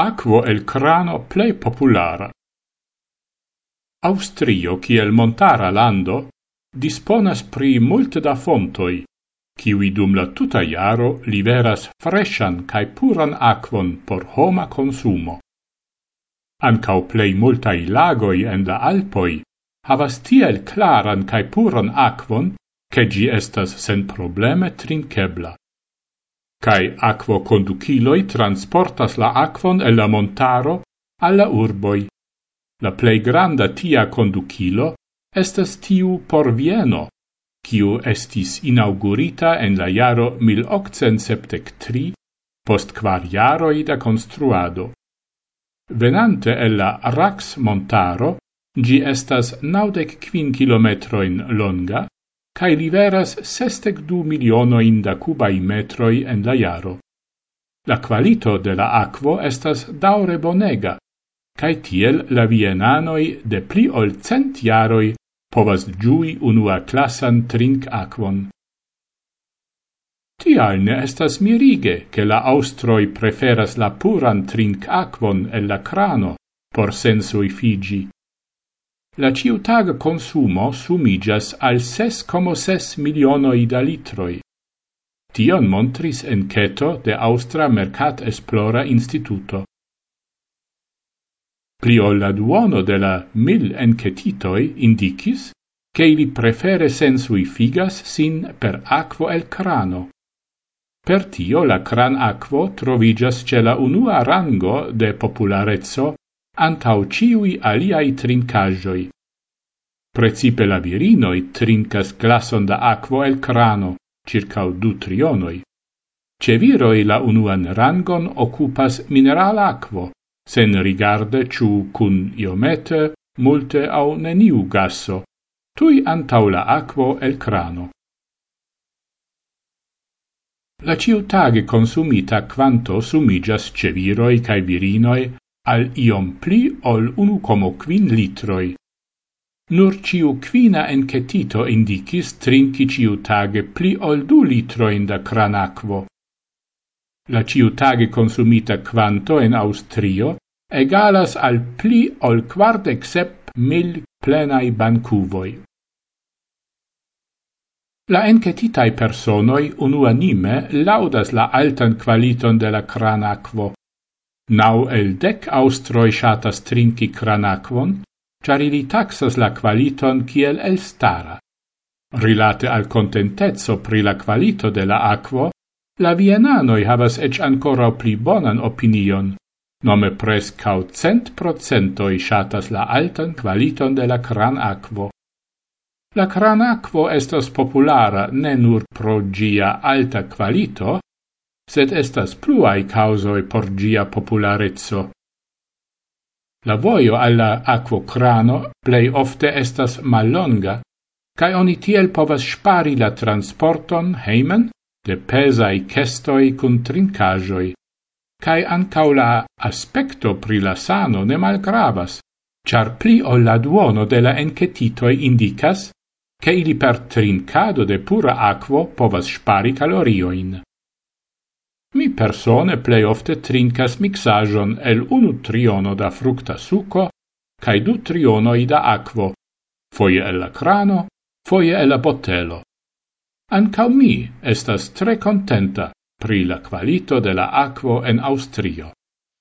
Aquo el crano plei populara. Austrio, kiel montara lando, disponas pri multe da fontoi, kiwi dum la tuta iaro liveras freshan cae puran aquon por homa consumo. Ancau plei multai lagoi en la Alpoi havas tiel claran cae puran aquon, che gi estas sen probleme trinkebla cae aquo conduciloi transportas la aquon el la montaro alla urboi. La plei granda tia conducilo estas tiu por Vieno, kiu estis inaugurita en la jaro 1873 post quar jaroi da construado. Venante el la Rax montaro, gi estas naudec quin kilometroin longa, cae liveras sestec du milionoin da cubai metroi en la jaro. La qualito de la aquo estas daure bonega, cae tiel la vienanoi de pli ol cent jaroi povas giui unua classan trinc aquon. Tial ne estas mirige che la austroi preferas la puran trinc aquon e la crano por sensui figi. La ciutag consumo sumigas al 6,6 milionoi da litroi. Tion montris enceto de Austra Mercat Esplora Instituto. Plio la duono de la mil enquetitoi indicis che ili prefere sensui figas sin per aquo el crano. Per tio la cran aquo trovigas ce la unua rango de popularezzo antau ciui aliai trincajoi. Precipe la virinoi trincas glason da aquo el crano, circau du trionoi. Ce viroi la unuan rangon occupas mineral aquo, sen rigarde ciu cun iomete, multe au neniu gasso, tui antau la aquo el crano. La ciutage consumita quanto sumigas ce viroi cae virinoi al iom pli ol unu como quin litroi. Nur ciu quina encetito indicis trinci ciu tage pli ol du litroin da cranacvo. La ciu tage consumita quanto en Austrio egalas al pli ol quardec sep mil plenai bancuvoi. La encetitae personoi unuanime laudas la altan qualiton de la cranacvo, Nau el dec austroi shatas trinci cranacvon, char ili taxas la qualiton kiel el stara. Rilate al contentezzo pri la qualito de la aquo, la vienanoi havas ec ancora pli bonan opinion, nome prescau cent procentoi shatas la altan qualiton de la cran aquo. La cran aquo estas populara ne nur pro gia alta qualito, sed estas pluai causoi por gia popularezzo. La voio alla aquocrano plei ofte estas mallonga, cae oni tiel povas spari la transporton heimen de pesai cestoi cun trincajoi, cae ancau la aspecto pri la sano ne malgravas, char pli o la duono de la encetitoi indicas che ili per trincado de pura aquo povas spari calorioin. Mi persone plei ofte trincas mixajon el unu triono da fructa suco cae du trionoi da aquo, foie el la crano, foie el la botelo. Ancao mi estas tre contenta pri la qualito de la aquo en Austrio.